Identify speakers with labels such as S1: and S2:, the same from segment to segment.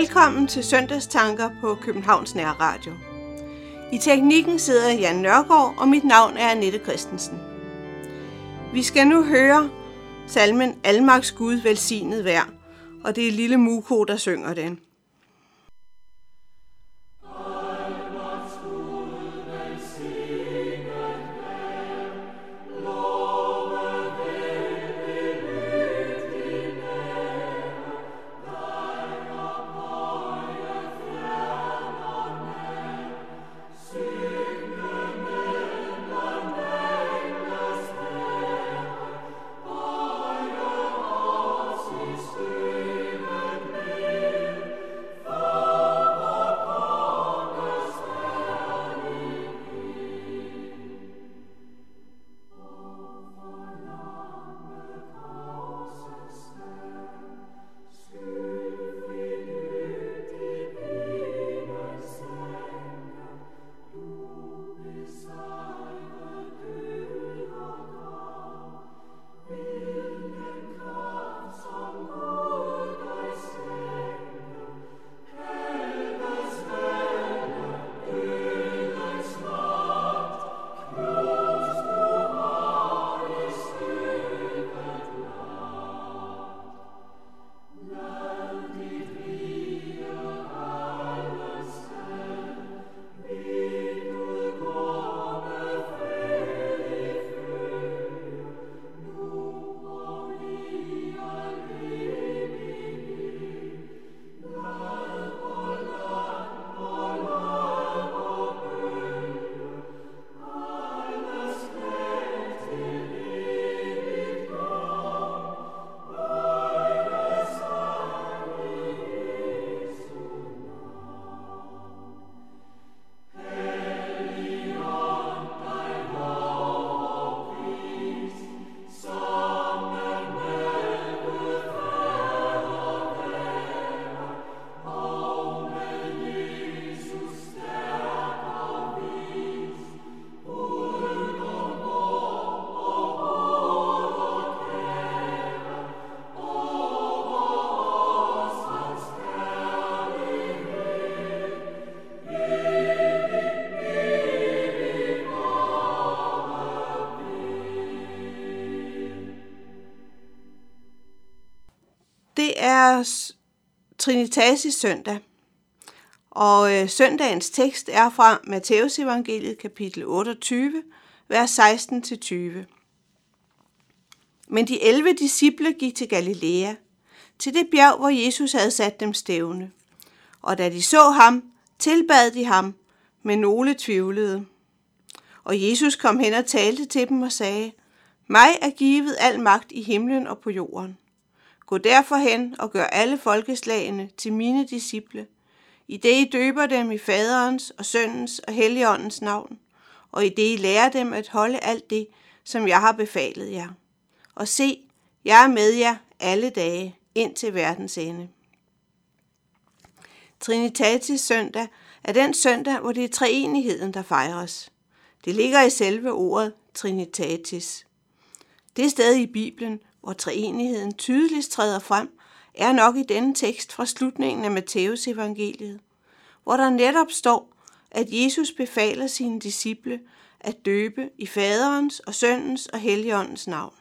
S1: Velkommen til søndagstanker på Københavns Nærradio. I teknikken sidder Jan Nørgaard, og mit navn er Annette Christensen. Vi skal nu høre salmen Almaks Gud velsignet vær, og det er Lille Muko, der synger den. Trinitatis søndag, og øh, søndagens tekst er fra Matteus evangeliet kapitel 28, vers 16-20. Men de 11 disciple gik til Galilea, til det bjerg, hvor Jesus havde sat dem stævne. Og da de så ham, tilbad de ham, men nogle tvivlede. Og Jesus kom hen og talte til dem og sagde, Mig er givet al magt i himlen og på jorden. Gå derfor hen og gør alle folkeslagene til mine disciple, i det I døber dem i faderens og søndens og helligåndens navn, og i det I lærer dem at holde alt det, som jeg har befalet jer. Og se, jeg er med jer alle dage ind til verdens ende. Trinitatis søndag er den søndag, hvor det er treenigheden, der fejres. Det ligger i selve ordet Trinitatis. Det sted i Bibelen, hvor treenigheden tydeligst træder frem, er nok i denne tekst fra slutningen af Matteus evangeliet, hvor der netop står, at Jesus befaler sine disciple at døbe i faderens og søndens og helligåndens navn.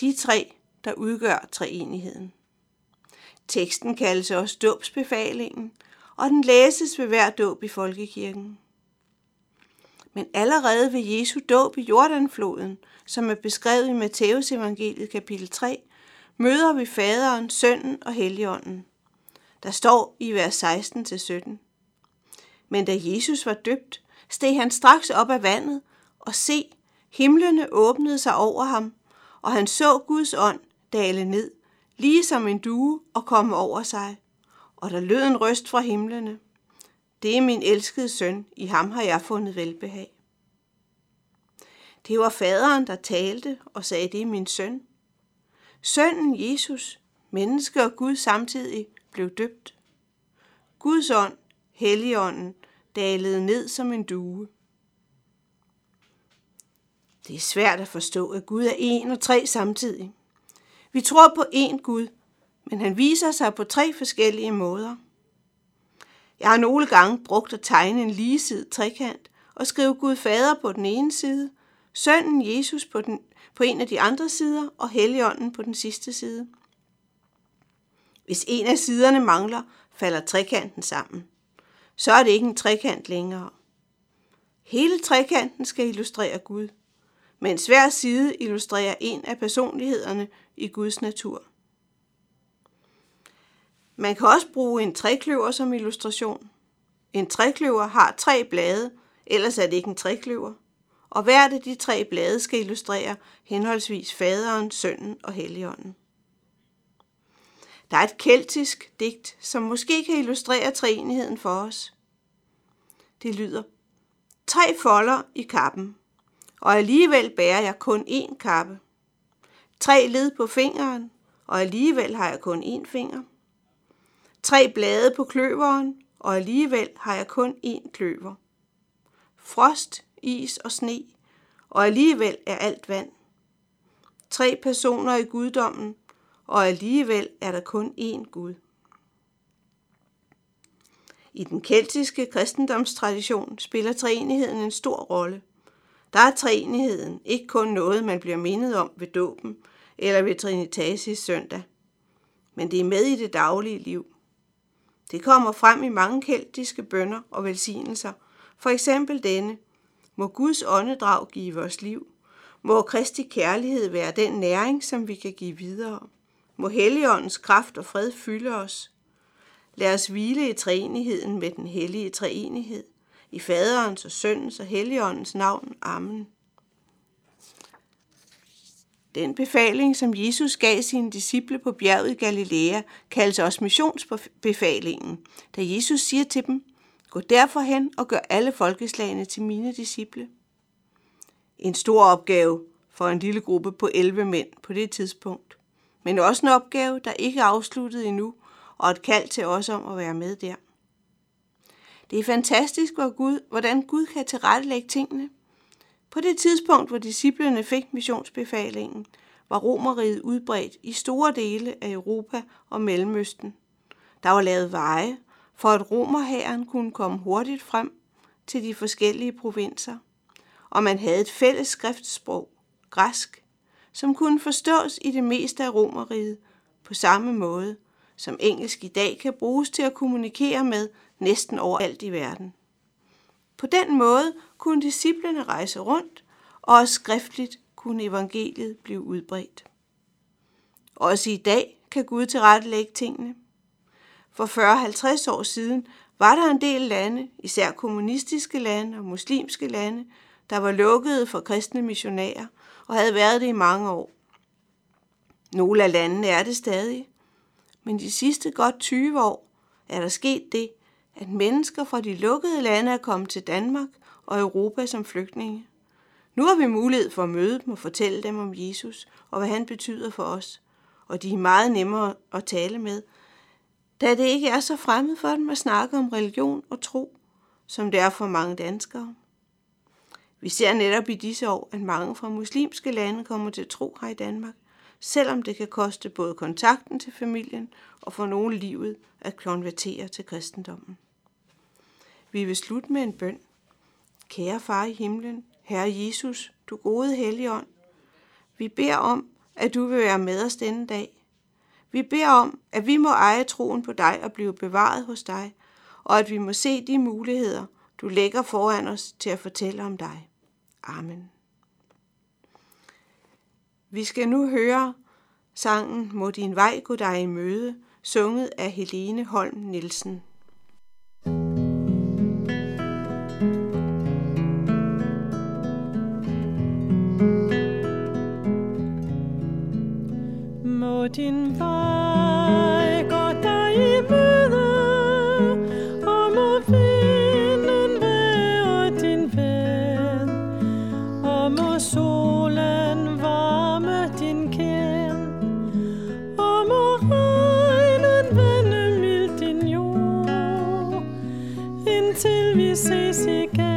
S1: De tre, der udgør treenigheden. Teksten kaldes også dåbsbefalingen, og den læses ved hver dåb i folkekirken. Men allerede ved Jesu dåb i Jordanfloden, som er beskrevet i Matteus evangeliet kapitel 3, møder vi faderen, sønnen og helligånden. Der står i vers 16-17. Men da Jesus var døbt, steg han straks op af vandet, og se, himlene åbnede sig over ham, og han så Guds ånd dale ned, lige som en due og komme over sig. Og der lød en røst fra himlene. Det er min elskede søn, i ham har jeg fundet velbehag. Det var faderen, der talte og sagde, det er min søn. Sønnen Jesus, menneske og Gud samtidig, blev døbt. Guds ånd, Helligånden, dalede ned som en due. Det er svært at forstå, at Gud er en og tre samtidig. Vi tror på én Gud, men han viser sig på tre forskellige måder. Jeg har nogle gange brugt at tegne en ligesidet trekant og skrive Gud Fader på den ene side, sønnen Jesus på, den, på en af de andre sider og Helligånden på den sidste side. Hvis en af siderne mangler, falder trekanten sammen. Så er det ikke en trekant længere. Hele trekanten skal illustrere Gud, mens hver side illustrerer en af personlighederne i Guds natur. Man kan også bruge en trekløver som illustration. En trekløver har tre blade, ellers er det ikke en trekløver. Og hvert af de tre blade skal illustrere henholdsvis faderen, sønnen og helligånden. Der er et keltisk digt, som måske kan illustrere treenigheden for os. Det lyder, tre folder i kappen, og alligevel bærer jeg kun én kappe. Tre led på fingeren, og alligevel har jeg kun én finger. Tre blade på kløveren, og alligevel har jeg kun én kløver. Frost, is og sne, og alligevel er alt vand. Tre personer i guddommen, og alligevel er der kun én Gud. I den keltiske kristendomstradition spiller treenigheden en stor rolle. Der er treenigheden ikke kun noget, man bliver mindet om ved dåben eller ved Trinitatis søndag, men det er med i det daglige liv. Det kommer frem i mange keltiske bønder og velsignelser, for eksempel denne. Må Guds åndedrag give os liv. Må Kristi kærlighed være den næring, som vi kan give videre. Må Helligåndens kraft og fred fylde os. Lad os hvile i treenigheden med den hellige treenighed. I faderens og søndens og helligåndens navn. Amen. Den befaling, som Jesus gav sine disciple på bjerget i Galilea, kaldes også missionsbefalingen, da Jesus siger til dem, Gå derfor hen og gør alle folkeslagene til mine disciple. En stor opgave for en lille gruppe på 11 mænd på det tidspunkt, men også en opgave, der ikke er afsluttet endnu, og et kald til os om at være med der. Det er fantastisk, hvordan Gud kan tilrettelægge tingene. På det tidspunkt, hvor disciplene fik missionsbefalingen, var romeriet udbredt i store dele af Europa og Mellemøsten. Der var lavet veje, for at romerhæren kunne komme hurtigt frem til de forskellige provinser, og man havde et fælles skriftsprog, græsk, som kunne forstås i det meste af romeriet på samme måde, som engelsk i dag kan bruges til at kommunikere med næsten overalt i verden. På den måde kunne disciplene rejse rundt, og også skriftligt kunne evangeliet blive udbredt. Også i dag kan Gud tilrettelægge tingene. For 40-50 år siden var der en del lande, især kommunistiske lande og muslimske lande, der var lukkede for kristne missionærer og havde været det i mange år. Nogle af landene er det stadig, men de sidste godt 20 år er der sket det, at mennesker fra de lukkede lande er kommet til Danmark og Europa som flygtninge. Nu har vi mulighed for at møde dem og fortælle dem om Jesus og hvad han betyder for os. Og de er meget nemmere at tale med, da det ikke er så fremmed for dem at snakke om religion og tro, som det er for mange danskere. Vi ser netop i disse år, at mange fra muslimske lande kommer til tro her i Danmark, selvom det kan koste både kontakten til familien og for nogle livet at konvertere til kristendommen. Vi vil slutte med en bøn. Kære far i himlen, Herre Jesus, du gode helligånd, vi beder om, at du vil være med os denne dag. Vi beder om, at vi må eje troen på dig og blive bevaret hos dig, og at vi må se de muligheder, du lægger foran os til at fortælle om dig. Amen. Vi skal nu høre sangen Må din vej gå dig i møde, sunget af Helene Holm Nielsen.
S2: Din vej går dig i møde, og må vinden være din ven, og må solen varme din kæm, og må regnen vende mild din jord, indtil vi ses igen.